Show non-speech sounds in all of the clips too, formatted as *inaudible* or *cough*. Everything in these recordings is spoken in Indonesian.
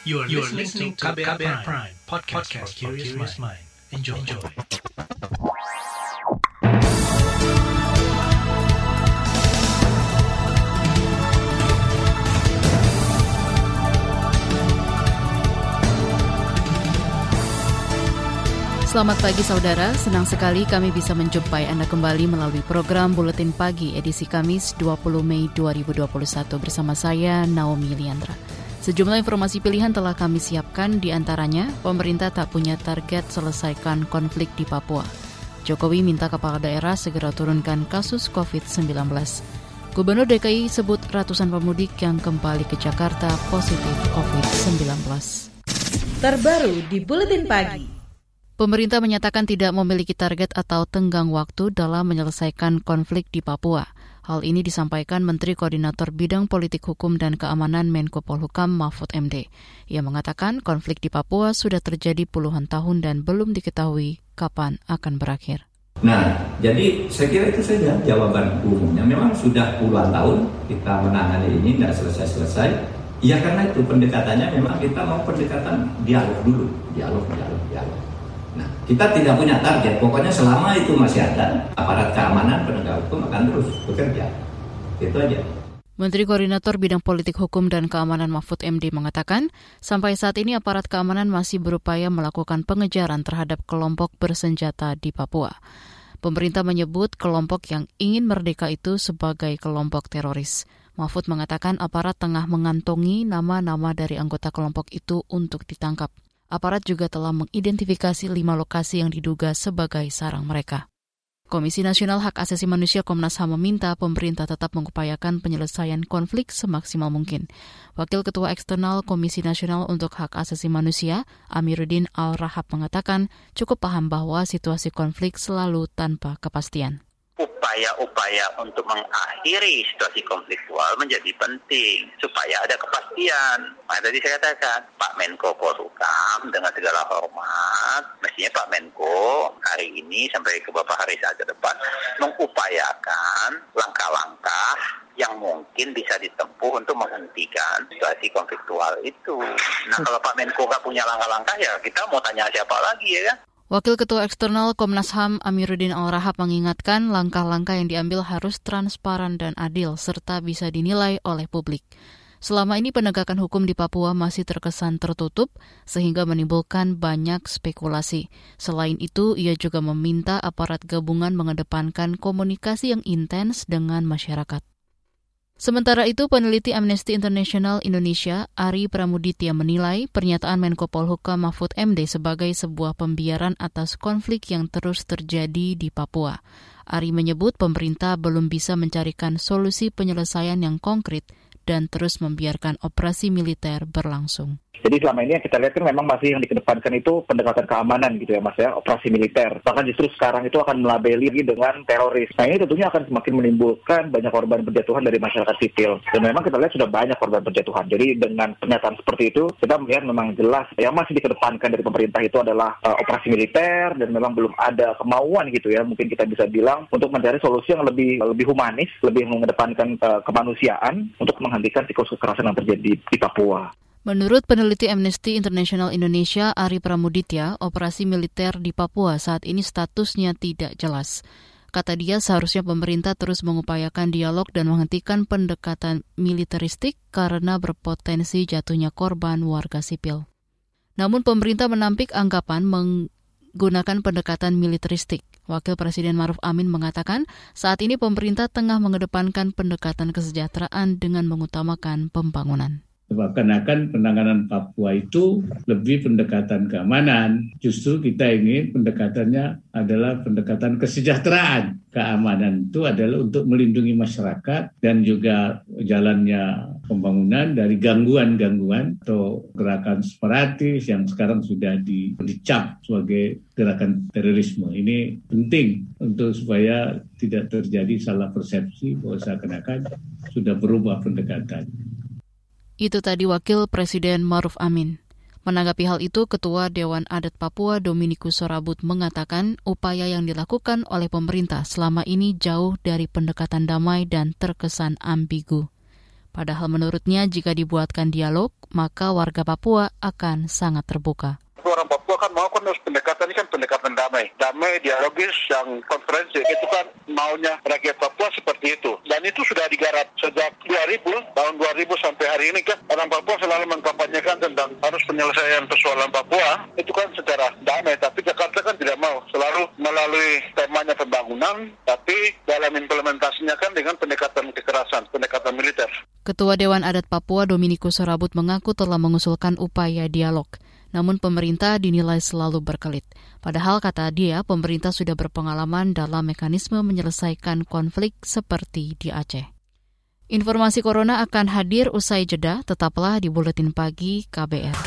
You are, you are listening to KBR, KBR Prime, Prime podcast, podcast for curious mind. Enjoy. Enjoy. Selamat pagi saudara, senang sekali kami bisa menjumpai Anda kembali melalui program Buletin Pagi edisi Kamis 20 Mei 2021 bersama saya Naomi Liandra. Sejumlah informasi pilihan telah kami siapkan di antaranya pemerintah tak punya target selesaikan konflik di Papua. Jokowi minta kepala daerah segera turunkan kasus COVID-19. Gubernur DKI sebut ratusan pemudik yang kembali ke Jakarta positif COVID-19. Terbaru di Buletin Pagi. Pemerintah menyatakan tidak memiliki target atau tenggang waktu dalam menyelesaikan konflik di Papua. Hal ini disampaikan Menteri Koordinator Bidang Politik Hukum dan Keamanan Menko Polhukam Mahfud MD. Ia mengatakan konflik di Papua sudah terjadi puluhan tahun dan belum diketahui kapan akan berakhir. Nah, jadi saya kira itu saja jawaban umumnya. Memang sudah puluhan tahun kita menangani ini nggak selesai-selesai. Ya karena itu pendekatannya memang kita mau pendekatan dialog dulu, dialog, dialog, dialog. Kita tidak punya target. Pokoknya selama itu masih ada, aparat keamanan penegak hukum akan terus bekerja. Itu aja. Menteri Koordinator Bidang Politik Hukum dan Keamanan Mahfud MD mengatakan, sampai saat ini aparat keamanan masih berupaya melakukan pengejaran terhadap kelompok bersenjata di Papua. Pemerintah menyebut kelompok yang ingin merdeka itu sebagai kelompok teroris. Mahfud mengatakan aparat tengah mengantongi nama-nama dari anggota kelompok itu untuk ditangkap aparat juga telah mengidentifikasi lima lokasi yang diduga sebagai sarang mereka. Komisi Nasional Hak Asasi Manusia Komnas HAM meminta pemerintah tetap mengupayakan penyelesaian konflik semaksimal mungkin. Wakil Ketua Eksternal Komisi Nasional untuk Hak Asasi Manusia, Amiruddin Al-Rahab mengatakan cukup paham bahwa situasi konflik selalu tanpa kepastian upaya-upaya untuk mengakhiri situasi konfliktual menjadi penting supaya ada kepastian. Nah, tadi saya katakan Pak Menko Polhukam dengan segala hormat, mestinya Pak Menko hari ini sampai ke beberapa hari saat ke depan mengupayakan langkah-langkah yang mungkin bisa ditempuh untuk menghentikan situasi konfliktual itu. Nah kalau Pak Menko nggak punya langkah-langkah ya kita mau tanya siapa lagi ya kan? Wakil Ketua Eksternal Komnas HAM Amiruddin Al-Rahab mengingatkan langkah-langkah yang diambil harus transparan dan adil serta bisa dinilai oleh publik. Selama ini penegakan hukum di Papua masih terkesan tertutup sehingga menimbulkan banyak spekulasi. Selain itu, ia juga meminta aparat gabungan mengedepankan komunikasi yang intens dengan masyarakat. Sementara itu, peneliti Amnesty International Indonesia, Ari Pramuditya menilai pernyataan Menko Polhukam Mahfud MD sebagai sebuah pembiaran atas konflik yang terus terjadi di Papua. Ari menyebut pemerintah belum bisa mencarikan solusi penyelesaian yang konkret dan terus membiarkan operasi militer berlangsung. Jadi selama ini yang kita lihat kan memang masih yang dikedepankan itu pendekatan keamanan gitu ya mas ya, operasi militer. Bahkan justru sekarang itu akan melabeli dengan teroris. Nah ini tentunya akan semakin menimbulkan banyak korban berjatuhan dari masyarakat sipil. Dan memang kita lihat sudah banyak korban berjatuhan. Jadi dengan pernyataan seperti itu kita melihat memang jelas yang masih dikedepankan dari pemerintah itu adalah uh, operasi militer dan memang belum ada kemauan gitu ya mungkin kita bisa bilang untuk mencari solusi yang lebih lebih humanis, lebih mengedepankan uh, kemanusiaan untuk menghentikan siklus kekerasan yang terjadi di Papua. Menurut peneliti Amnesty International Indonesia Ari Pramuditya, operasi militer di Papua saat ini statusnya tidak jelas. Kata dia seharusnya pemerintah terus mengupayakan dialog dan menghentikan pendekatan militeristik karena berpotensi jatuhnya korban warga sipil. Namun pemerintah menampik anggapan menggunakan pendekatan militeristik. Wakil Presiden Maruf Amin mengatakan saat ini pemerintah tengah mengedepankan pendekatan kesejahteraan dengan mengutamakan pembangunan. Seakan-akan penanganan Papua itu lebih pendekatan keamanan. Justru kita ingin pendekatannya adalah pendekatan kesejahteraan. Keamanan itu adalah untuk melindungi masyarakat dan juga jalannya pembangunan dari gangguan-gangguan atau gerakan separatis yang sekarang sudah dicap sebagai gerakan terorisme. Ini penting untuk supaya tidak terjadi salah persepsi bahwa seakan-akan sudah berubah pendekatan. Itu tadi Wakil Presiden Maruf Amin. Menanggapi hal itu, Ketua Dewan Adat Papua Dominikus Sorabut mengatakan upaya yang dilakukan oleh pemerintah selama ini jauh dari pendekatan damai dan terkesan ambigu. Padahal menurutnya jika dibuatkan dialog, maka warga Papua akan sangat terbuka kan mau kan harus pendekatan ini kan pendekatan damai. Damai, dialogis, yang konferensi. Itu kan maunya rakyat Papua seperti itu. Dan itu sudah digarap sejak 2000, tahun 2000 sampai hari ini kan orang Papua selalu mengkampanyekan tentang harus penyelesaian persoalan Papua. Itu kan secara damai. Tapi Jakarta kan tidak mau. Selalu melalui temanya pembangunan, tapi dalam implementasinya kan dengan pendekatan kekerasan, pendekatan militer. Ketua Dewan Adat Papua Dominikus Sorabut mengaku telah mengusulkan upaya dialog namun pemerintah dinilai selalu berkelit. Padahal kata dia, pemerintah sudah berpengalaman dalam mekanisme menyelesaikan konflik seperti di Aceh. Informasi corona akan hadir usai jeda, tetaplah di Buletin Pagi KBR.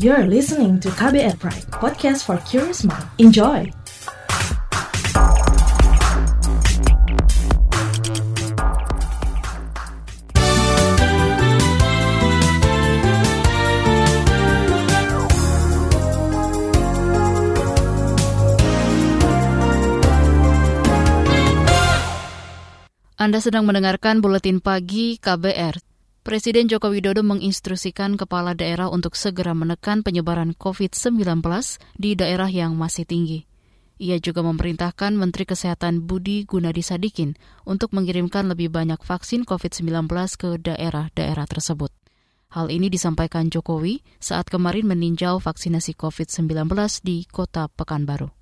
You're listening to KBR Pride, podcast for curious mind. Enjoy! Anda sedang mendengarkan buletin pagi KBR. Presiden Joko Widodo menginstruksikan kepala daerah untuk segera menekan penyebaran COVID-19 di daerah yang masih tinggi. Ia juga memerintahkan Menteri Kesehatan Budi Gunadi Sadikin untuk mengirimkan lebih banyak vaksin COVID-19 ke daerah-daerah tersebut. Hal ini disampaikan Jokowi saat kemarin meninjau vaksinasi COVID-19 di kota Pekanbaru.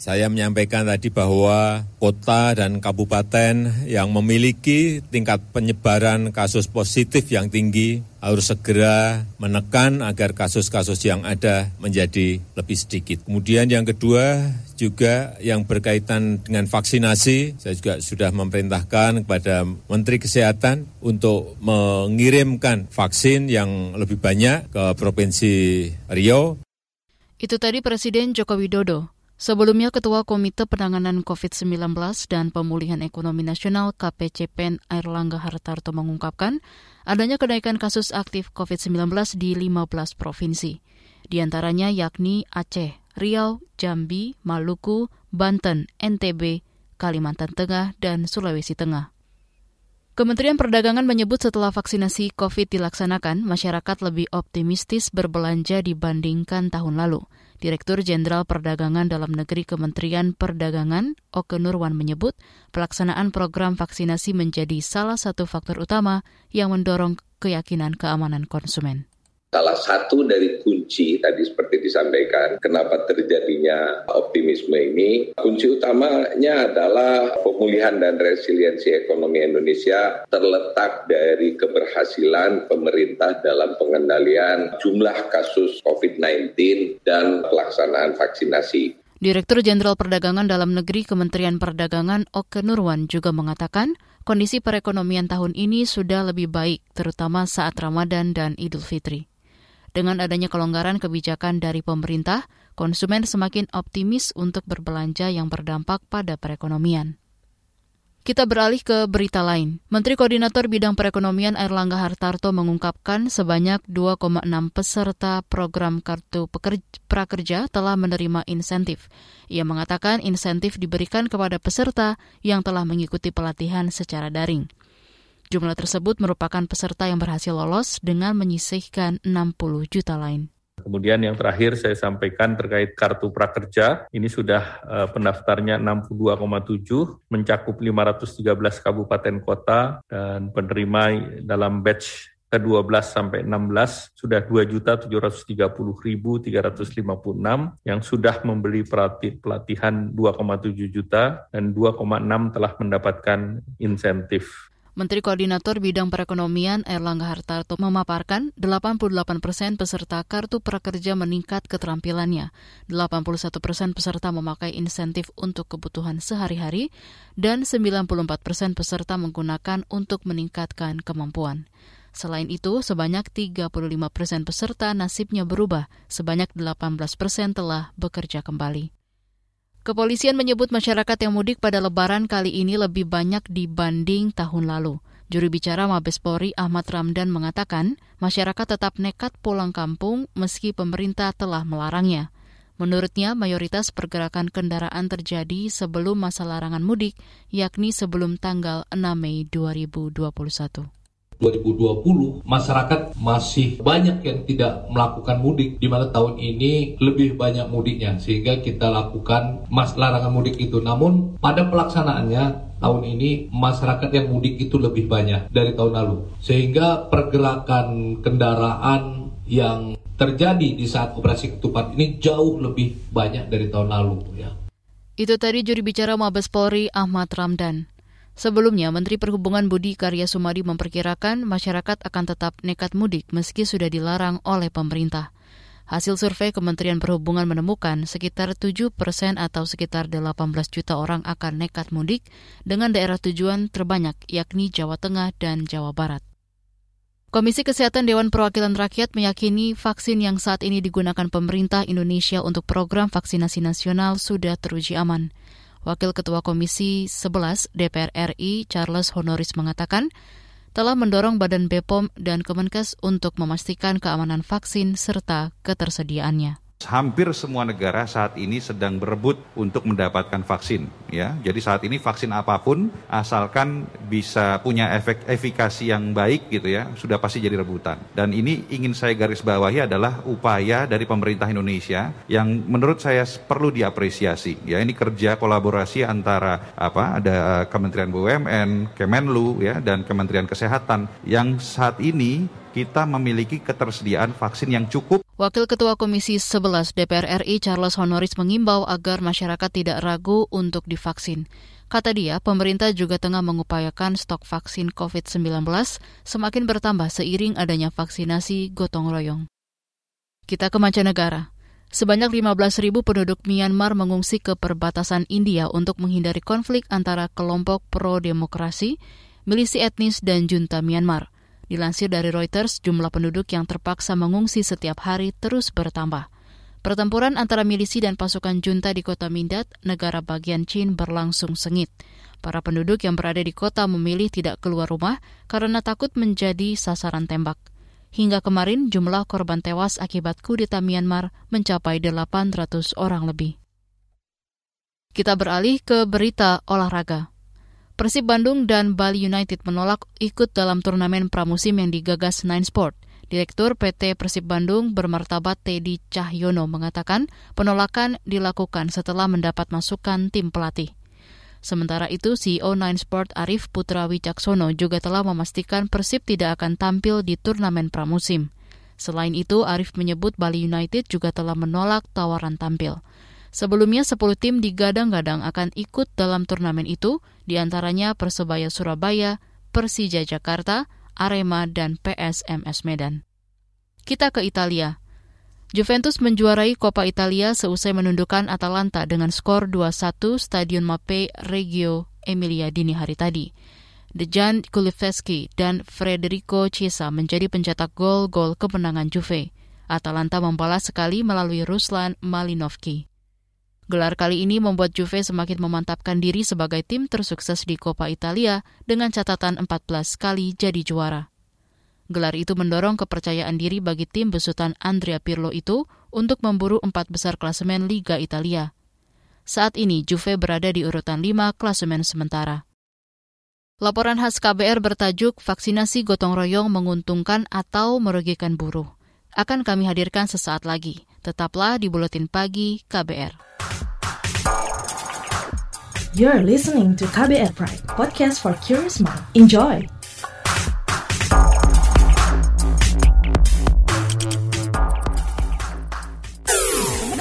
Saya menyampaikan tadi bahwa kota dan kabupaten yang memiliki tingkat penyebaran kasus positif yang tinggi harus segera menekan agar kasus-kasus yang ada menjadi lebih sedikit. Kemudian yang kedua juga yang berkaitan dengan vaksinasi, saya juga sudah memerintahkan kepada Menteri Kesehatan untuk mengirimkan vaksin yang lebih banyak ke Provinsi Riau. Itu tadi Presiden Joko Widodo. Sebelumnya, Ketua Komite Penanganan COVID-19 dan Pemulihan Ekonomi Nasional KPCPEN Airlangga Hartarto mengungkapkan adanya kenaikan kasus aktif COVID-19 di 15 provinsi. Di antaranya yakni Aceh, Riau, Jambi, Maluku, Banten, NTB, Kalimantan Tengah, dan Sulawesi Tengah. Kementerian Perdagangan menyebut setelah vaksinasi COVID dilaksanakan, masyarakat lebih optimistis berbelanja dibandingkan tahun lalu. Direktur Jenderal Perdagangan Dalam Negeri Kementerian Perdagangan, Oke Nurwan menyebut, pelaksanaan program vaksinasi menjadi salah satu faktor utama yang mendorong keyakinan keamanan konsumen. Salah satu dari kunci tadi seperti disampaikan kenapa terjadinya optimisme ini, kunci utamanya adalah pemulihan dan resiliensi ekonomi Indonesia terletak dari keberhasilan pemerintah dalam pengendalian jumlah kasus COVID-19 dan pelaksanaan vaksinasi. Direktur Jenderal Perdagangan Dalam Negeri Kementerian Perdagangan Oke Nurwan juga mengatakan kondisi perekonomian tahun ini sudah lebih baik, terutama saat Ramadan dan Idul Fitri. Dengan adanya kelonggaran kebijakan dari pemerintah, konsumen semakin optimis untuk berbelanja yang berdampak pada perekonomian. Kita beralih ke berita lain. Menteri Koordinator Bidang Perekonomian Airlangga Hartarto mengungkapkan sebanyak 2,6 peserta program Kartu Prakerja telah menerima insentif. Ia mengatakan insentif diberikan kepada peserta yang telah mengikuti pelatihan secara daring. Jumlah tersebut merupakan peserta yang berhasil lolos dengan menyisihkan 60 juta lain. Kemudian yang terakhir saya sampaikan terkait kartu prakerja, ini sudah uh, pendaftarnya 62,7, mencakup 513 kabupaten kota dan penerima dalam batch ke-12 sampai 16 sudah 2.730.356 yang sudah membeli pelatihan 2,7 juta dan 2,6 telah mendapatkan insentif. Menteri Koordinator Bidang Perekonomian Erlangga Hartarto memaparkan 88 persen peserta kartu prakerja meningkat keterampilannya, 81 persen peserta memakai insentif untuk kebutuhan sehari-hari, dan 94 persen peserta menggunakan untuk meningkatkan kemampuan. Selain itu, sebanyak 35 persen peserta nasibnya berubah, sebanyak 18 persen telah bekerja kembali. Kepolisian menyebut masyarakat yang mudik pada lebaran kali ini lebih banyak dibanding tahun lalu. Juru bicara Mabes Polri Ahmad Ramdan mengatakan, masyarakat tetap nekat pulang kampung meski pemerintah telah melarangnya. Menurutnya, mayoritas pergerakan kendaraan terjadi sebelum masa larangan mudik, yakni sebelum tanggal 6 Mei 2021. 2020 masyarakat masih banyak yang tidak melakukan mudik di mana tahun ini lebih banyak mudiknya sehingga kita lakukan mas larangan mudik itu namun pada pelaksanaannya tahun ini masyarakat yang mudik itu lebih banyak dari tahun lalu sehingga pergerakan kendaraan yang terjadi di saat operasi ketupat ini jauh lebih banyak dari tahun lalu ya. Itu tadi juri bicara Mabes Polri Ahmad Ramdan. Sebelumnya, Menteri Perhubungan Budi Karya Sumadi memperkirakan masyarakat akan tetap nekat mudik meski sudah dilarang oleh pemerintah. Hasil survei Kementerian Perhubungan menemukan sekitar 7 persen atau sekitar 18 juta orang akan nekat mudik dengan daerah tujuan terbanyak yakni Jawa Tengah dan Jawa Barat. Komisi Kesehatan Dewan Perwakilan Rakyat meyakini vaksin yang saat ini digunakan pemerintah Indonesia untuk program vaksinasi nasional sudah teruji aman. Wakil Ketua Komisi 11 DPR RI Charles Honoris mengatakan, telah mendorong Badan BPOM dan Kemenkes untuk memastikan keamanan vaksin serta ketersediaannya. Hampir semua negara saat ini sedang berebut untuk mendapatkan vaksin, ya. Jadi saat ini vaksin apa pun asalkan bisa punya efek efikasi yang baik gitu ya, sudah pasti jadi rebutan. Dan ini ingin saya garis bawahi adalah upaya dari pemerintah Indonesia yang menurut saya perlu diapresiasi. Ya, ini kerja kolaborasi antara apa? Ada Kementerian BUMN, Kemenlu ya dan Kementerian Kesehatan yang saat ini kita memiliki ketersediaan vaksin yang cukup. Wakil Ketua Komisi 11 DPR RI Charles Honoris mengimbau agar masyarakat tidak ragu untuk divaksin. Kata dia, pemerintah juga tengah mengupayakan stok vaksin COVID-19 semakin bertambah seiring adanya vaksinasi gotong royong. Kita ke mancanegara. Sebanyak 15 ribu penduduk Myanmar mengungsi ke perbatasan India untuk menghindari konflik antara kelompok pro-demokrasi, milisi etnis, dan junta Myanmar. Dilansir dari Reuters, jumlah penduduk yang terpaksa mengungsi setiap hari terus bertambah. Pertempuran antara milisi dan pasukan junta di kota Mindat, negara bagian Chin berlangsung sengit. Para penduduk yang berada di kota memilih tidak keluar rumah karena takut menjadi sasaran tembak. Hingga kemarin, jumlah korban tewas akibat kudeta Myanmar mencapai 800 orang lebih. Kita beralih ke berita olahraga. Persib Bandung dan Bali United menolak ikut dalam turnamen pramusim yang digagas Nine Sport. Direktur PT Persib Bandung bermartabat Teddy Cahyono mengatakan penolakan dilakukan setelah mendapat masukan tim pelatih. Sementara itu, CEO Nine Sport Arif Putra Wicaksono juga telah memastikan Persib tidak akan tampil di turnamen pramusim. Selain itu, Arif menyebut Bali United juga telah menolak tawaran tampil. Sebelumnya 10 tim digadang-gadang akan ikut dalam turnamen itu, di antaranya Persebaya Surabaya, Persija Jakarta, Arema, dan PSMS Medan. Kita ke Italia. Juventus menjuarai Coppa Italia seusai menundukkan Atalanta dengan skor 2-1 Stadion Mappe Reggio Emilia dini hari tadi. Dejan Kuliveski dan Federico Chiesa menjadi pencetak gol-gol kemenangan Juve. Atalanta membalas sekali melalui Ruslan Malinovski. Gelar kali ini membuat Juve semakin memantapkan diri sebagai tim tersukses di Coppa Italia dengan catatan 14 kali jadi juara. Gelar itu mendorong kepercayaan diri bagi tim besutan Andrea Pirlo itu untuk memburu empat besar klasemen Liga Italia. Saat ini Juve berada di urutan 5 klasemen sementara. Laporan khas KBR bertajuk Vaksinasi Gotong Royong Menguntungkan atau Merugikan Buruh. Akan kami hadirkan sesaat lagi. Tetaplah di Buletin Pagi KBR. You're listening to KBR Pride, podcast for curious mind. Enjoy!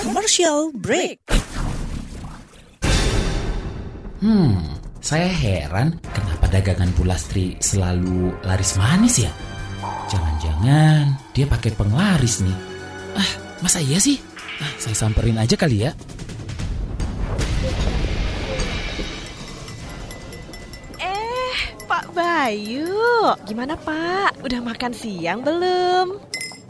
Commercial break. Hmm, saya heran kenapa dagangan Bulastri selalu laris manis ya? Jangan-jangan dia pakai penglaris nih. Ah, masa iya sih? Ah, saya samperin aja kali ya. Bayu, gimana Pak? Udah makan siang belum?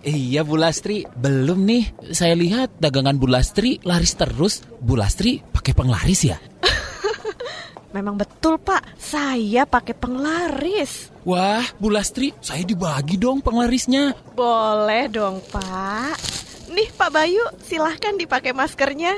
Iya Bu Lastri, belum nih. Saya lihat dagangan Bu Lastri laris terus. Bu Lastri pakai penglaris ya? *laughs* Memang betul Pak, saya pakai penglaris. Wah, Bu Lastri, saya dibagi dong penglarisnya. Boleh dong Pak. Nih Pak Bayu, silahkan dipakai maskernya.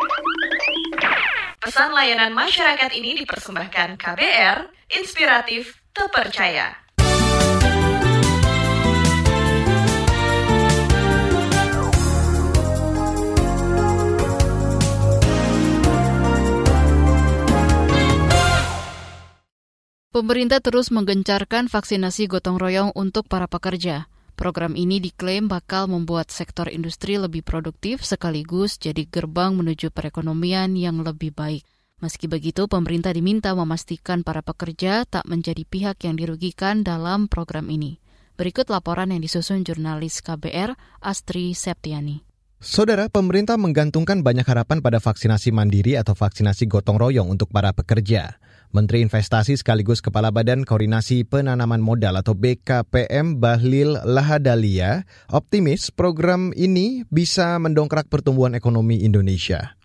Pesan layanan masyarakat ini dipersembahkan KBR, inspiratif, terpercaya. Pemerintah terus menggencarkan vaksinasi gotong royong untuk para pekerja. Program ini diklaim bakal membuat sektor industri lebih produktif sekaligus jadi gerbang menuju perekonomian yang lebih baik. Meski begitu, pemerintah diminta memastikan para pekerja tak menjadi pihak yang dirugikan dalam program ini. Berikut laporan yang disusun jurnalis KBR Astri Septiani. Saudara, pemerintah menggantungkan banyak harapan pada vaksinasi mandiri atau vaksinasi gotong royong untuk para pekerja. Menteri Investasi sekaligus Kepala Badan Koordinasi Penanaman Modal atau BKPM Bahlil Lahadalia optimis program ini bisa mendongkrak pertumbuhan ekonomi Indonesia.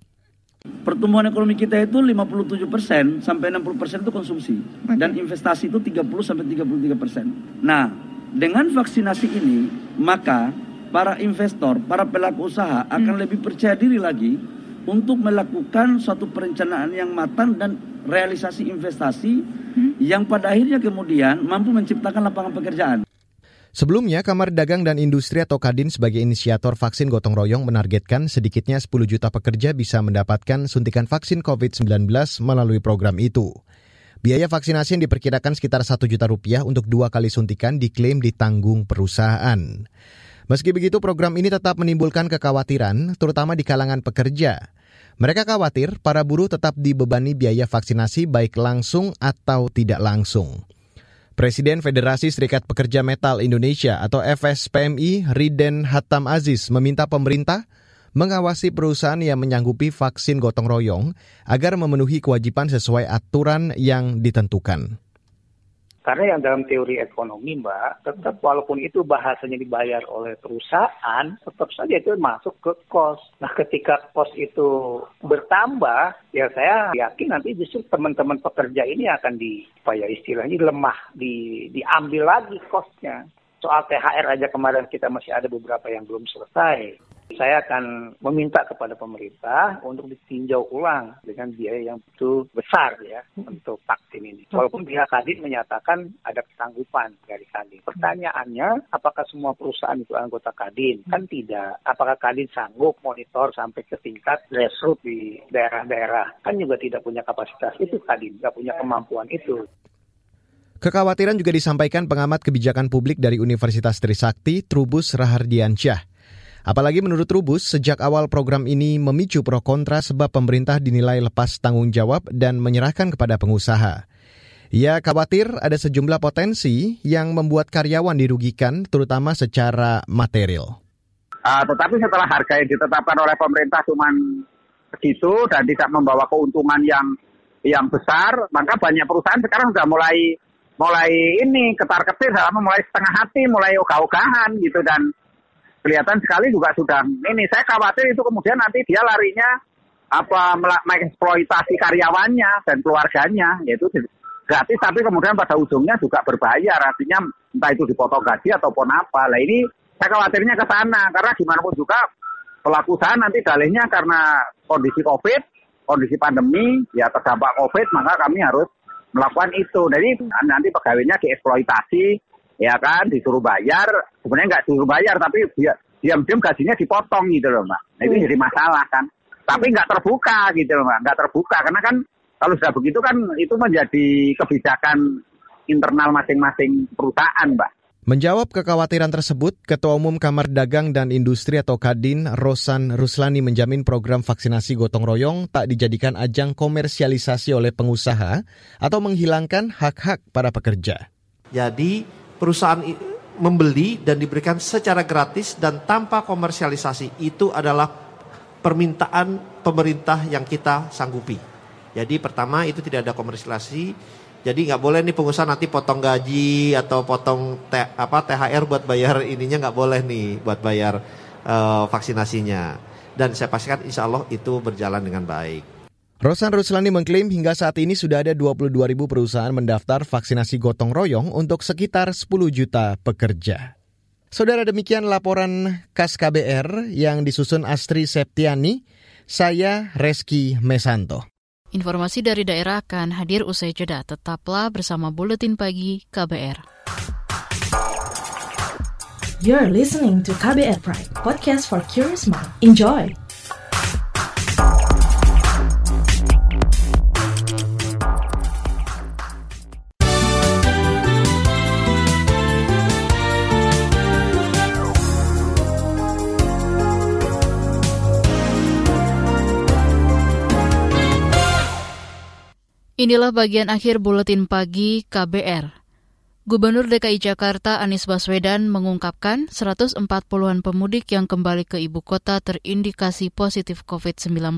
Pertumbuhan ekonomi kita itu 57 persen sampai 60 persen itu konsumsi dan investasi itu 30 sampai 33 persen. Nah, dengan vaksinasi ini maka para investor, para pelaku usaha akan hmm. lebih percaya diri lagi untuk melakukan suatu perencanaan yang matang dan realisasi investasi hmm? yang pada akhirnya kemudian mampu menciptakan lapangan pekerjaan. Sebelumnya, Kamar Dagang dan Industri atau Kadin sebagai inisiator vaksin gotong royong menargetkan sedikitnya 10 juta pekerja bisa mendapatkan suntikan vaksin COVID-19 melalui program itu. Biaya vaksinasi yang diperkirakan sekitar 1 juta rupiah untuk dua kali suntikan diklaim ditanggung perusahaan. Meski begitu, program ini tetap menimbulkan kekhawatiran, terutama di kalangan pekerja. Mereka khawatir para buruh tetap dibebani biaya vaksinasi baik langsung atau tidak langsung. Presiden Federasi Serikat Pekerja Metal Indonesia atau FSPMI Riden Hatam Aziz meminta pemerintah mengawasi perusahaan yang menyanggupi vaksin gotong royong agar memenuhi kewajiban sesuai aturan yang ditentukan. Karena yang dalam teori ekonomi, Mbak, tetap walaupun itu bahasanya dibayar oleh perusahaan, tetap saja itu masuk ke kos. Nah, ketika kos itu bertambah, ya saya yakin nanti justru teman-teman pekerja ini akan di, apa ya istilahnya lemah, di, diambil lagi kosnya. Soal THR aja kemarin kita masih ada beberapa yang belum selesai. Saya akan meminta kepada pemerintah untuk ditinjau ulang dengan biaya yang betul besar ya untuk vaksin ini. Walaupun pihak Kadin menyatakan ada ketanggupan dari Kadin. Pertanyaannya, apakah semua perusahaan itu anggota Kadin? Kan tidak. Apakah Kadin sanggup monitor sampai ke tingkat grassroots di daerah-daerah? Kan juga tidak punya kapasitas itu Kadin, nggak punya kemampuan itu. Kekhawatiran juga disampaikan pengamat kebijakan publik dari Universitas Trisakti, Trubus Rahardiansyah. Apalagi menurut Rubus, sejak awal program ini memicu pro kontra sebab pemerintah dinilai lepas tanggung jawab dan menyerahkan kepada pengusaha. Ia khawatir ada sejumlah potensi yang membuat karyawan dirugikan, terutama secara material. Uh, tetapi setelah harga yang ditetapkan oleh pemerintah cuma segitu dan tidak membawa keuntungan yang yang besar, maka banyak perusahaan sekarang sudah mulai mulai ini ketar ketir mulai setengah hati, mulai ogah-ogahan gitu dan kelihatan sekali juga sudah ini. Saya khawatir itu kemudian nanti dia larinya apa mengeksploitasi karyawannya dan keluarganya yaitu gratis tapi kemudian pada ujungnya juga berbayar artinya entah itu dipotong gaji ataupun apa. Lah ini saya khawatirnya ke sana karena gimana pun juga pelaku usaha nanti dalihnya karena kondisi covid kondisi pandemi ya terdampak covid maka kami harus melakukan itu. Jadi nanti pegawainya dieksploitasi ya kan disuruh bayar. Sebenarnya nggak disuruh bayar tapi dia diam-diam gajinya dipotong gitu loh mbak. Nah, itu hmm. jadi masalah kan. Tapi nggak terbuka gitu loh mbak. Nggak terbuka karena kan kalau sudah begitu kan itu menjadi kebijakan internal masing-masing perusahaan mbak. Menjawab kekhawatiran tersebut, Ketua Umum Kamar Dagang dan Industri atau Kadin, Rosan Ruslani menjamin program vaksinasi gotong royong tak dijadikan ajang komersialisasi oleh pengusaha atau menghilangkan hak-hak para pekerja. Jadi perusahaan membeli dan diberikan secara gratis dan tanpa komersialisasi itu adalah permintaan pemerintah yang kita sanggupi. Jadi pertama itu tidak ada komersilasi. Jadi nggak boleh nih pengusaha nanti potong gaji atau potong te, apa THR buat bayar ininya nggak boleh nih buat bayar uh, vaksinasinya. Dan saya pastikan insya Allah itu berjalan dengan baik. Rosan Ruslani mengklaim hingga saat ini sudah ada 22 ribu perusahaan mendaftar vaksinasi gotong royong untuk sekitar 10 juta pekerja. Saudara demikian laporan KAS KBR yang disusun Astri Septiani, saya Reski Mesanto. Informasi dari daerah akan hadir usai jeda. Tetaplah bersama Buletin Pagi KBR. You're listening to KBR Pride, podcast for curious mind. Enjoy! Inilah bagian akhir buletin pagi KBR. Gubernur DKI Jakarta Anies Baswedan mengungkapkan 140-an pemudik yang kembali ke ibu kota terindikasi positif COVID-19.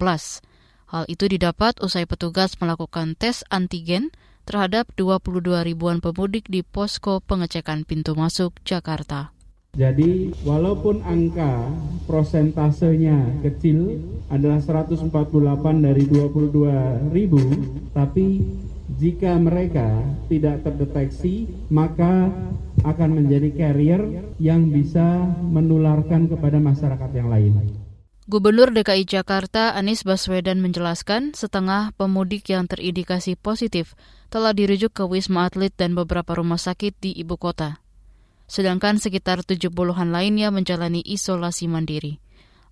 Hal itu didapat usai petugas melakukan tes antigen terhadap 22 ribuan pemudik di posko pengecekan pintu masuk Jakarta. Jadi walaupun angka prosentasenya kecil adalah 148 dari 22 ribu, tapi jika mereka tidak terdeteksi maka akan menjadi carrier yang bisa menularkan kepada masyarakat yang lain. Gubernur DKI Jakarta Anies Baswedan menjelaskan setengah pemudik yang terindikasi positif telah dirujuk ke Wisma Atlet dan beberapa rumah sakit di ibu kota sedangkan sekitar 70-an lainnya menjalani isolasi mandiri.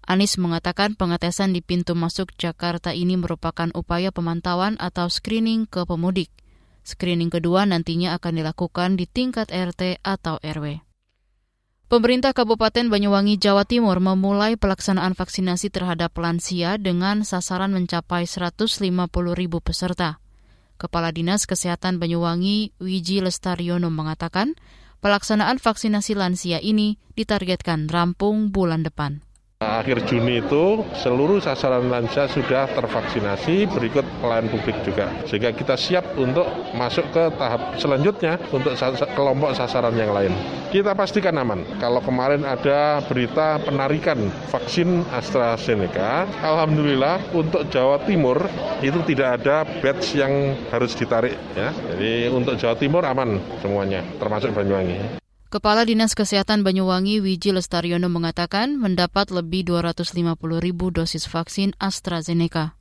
Anies mengatakan pengetesan di pintu masuk Jakarta ini merupakan upaya pemantauan atau screening ke pemudik. Screening kedua nantinya akan dilakukan di tingkat RT atau RW. Pemerintah Kabupaten Banyuwangi, Jawa Timur memulai pelaksanaan vaksinasi terhadap lansia dengan sasaran mencapai 150 ribu peserta. Kepala Dinas Kesehatan Banyuwangi, Wiji Lestariono mengatakan, Pelaksanaan vaksinasi lansia ini ditargetkan rampung bulan depan. Akhir Juni itu seluruh sasaran lansia sudah tervaksinasi, berikut pelayan publik juga. Sehingga kita siap untuk masuk ke tahap selanjutnya untuk kelompok sasaran yang lain. Kita pastikan aman. Kalau kemarin ada berita penarikan vaksin AstraZeneca, Alhamdulillah untuk Jawa Timur itu tidak ada batch yang harus ditarik. ya. Jadi untuk Jawa Timur aman semuanya, termasuk Banyuwangi. Kepala Dinas Kesehatan Banyuwangi Wiji Lestariono mengatakan mendapat lebih 250 ribu dosis vaksin AstraZeneca.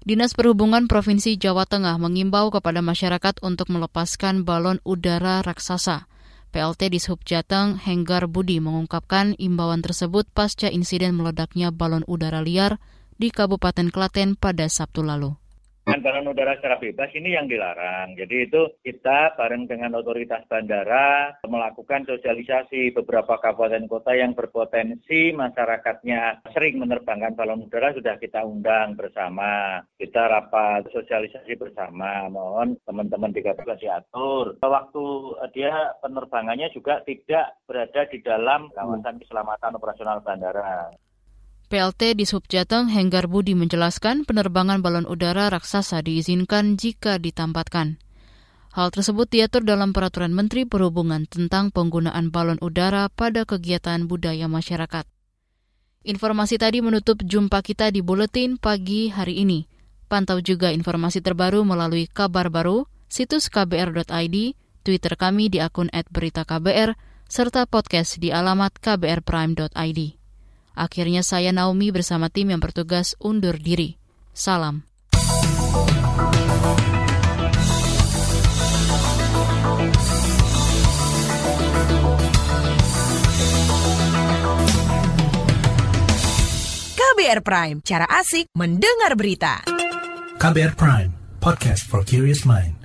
Dinas Perhubungan Provinsi Jawa Tengah mengimbau kepada masyarakat untuk melepaskan balon udara raksasa. PLT di Sub Jateng Henggar Budi mengungkapkan imbauan tersebut pasca insiden meledaknya balon udara liar di Kabupaten Klaten pada Sabtu lalu. Anggaran udara secara bebas ini yang dilarang. Jadi itu kita bareng dengan otoritas bandara melakukan sosialisasi beberapa kabupaten kota yang berpotensi masyarakatnya sering menerbangkan balon udara sudah kita undang bersama. Kita rapat sosialisasi bersama. Mohon teman-teman di kabupaten diatur. Waktu dia penerbangannya juga tidak berada di dalam kawasan keselamatan operasional bandara. PLT di Subjateng Henggar Budi menjelaskan penerbangan balon udara raksasa diizinkan jika ditampatkan. Hal tersebut diatur dalam Peraturan Menteri Perhubungan tentang penggunaan balon udara pada kegiatan budaya masyarakat. Informasi tadi menutup jumpa kita di Buletin Pagi hari ini. Pantau juga informasi terbaru melalui kabar baru, situs kbr.id, Twitter kami di akun @beritaKBR, serta podcast di alamat kbrprime.id. Akhirnya saya Naomi bersama tim yang bertugas undur diri. Salam. KBR Prime, cara asik mendengar berita. KBR Prime, podcast for curious mind.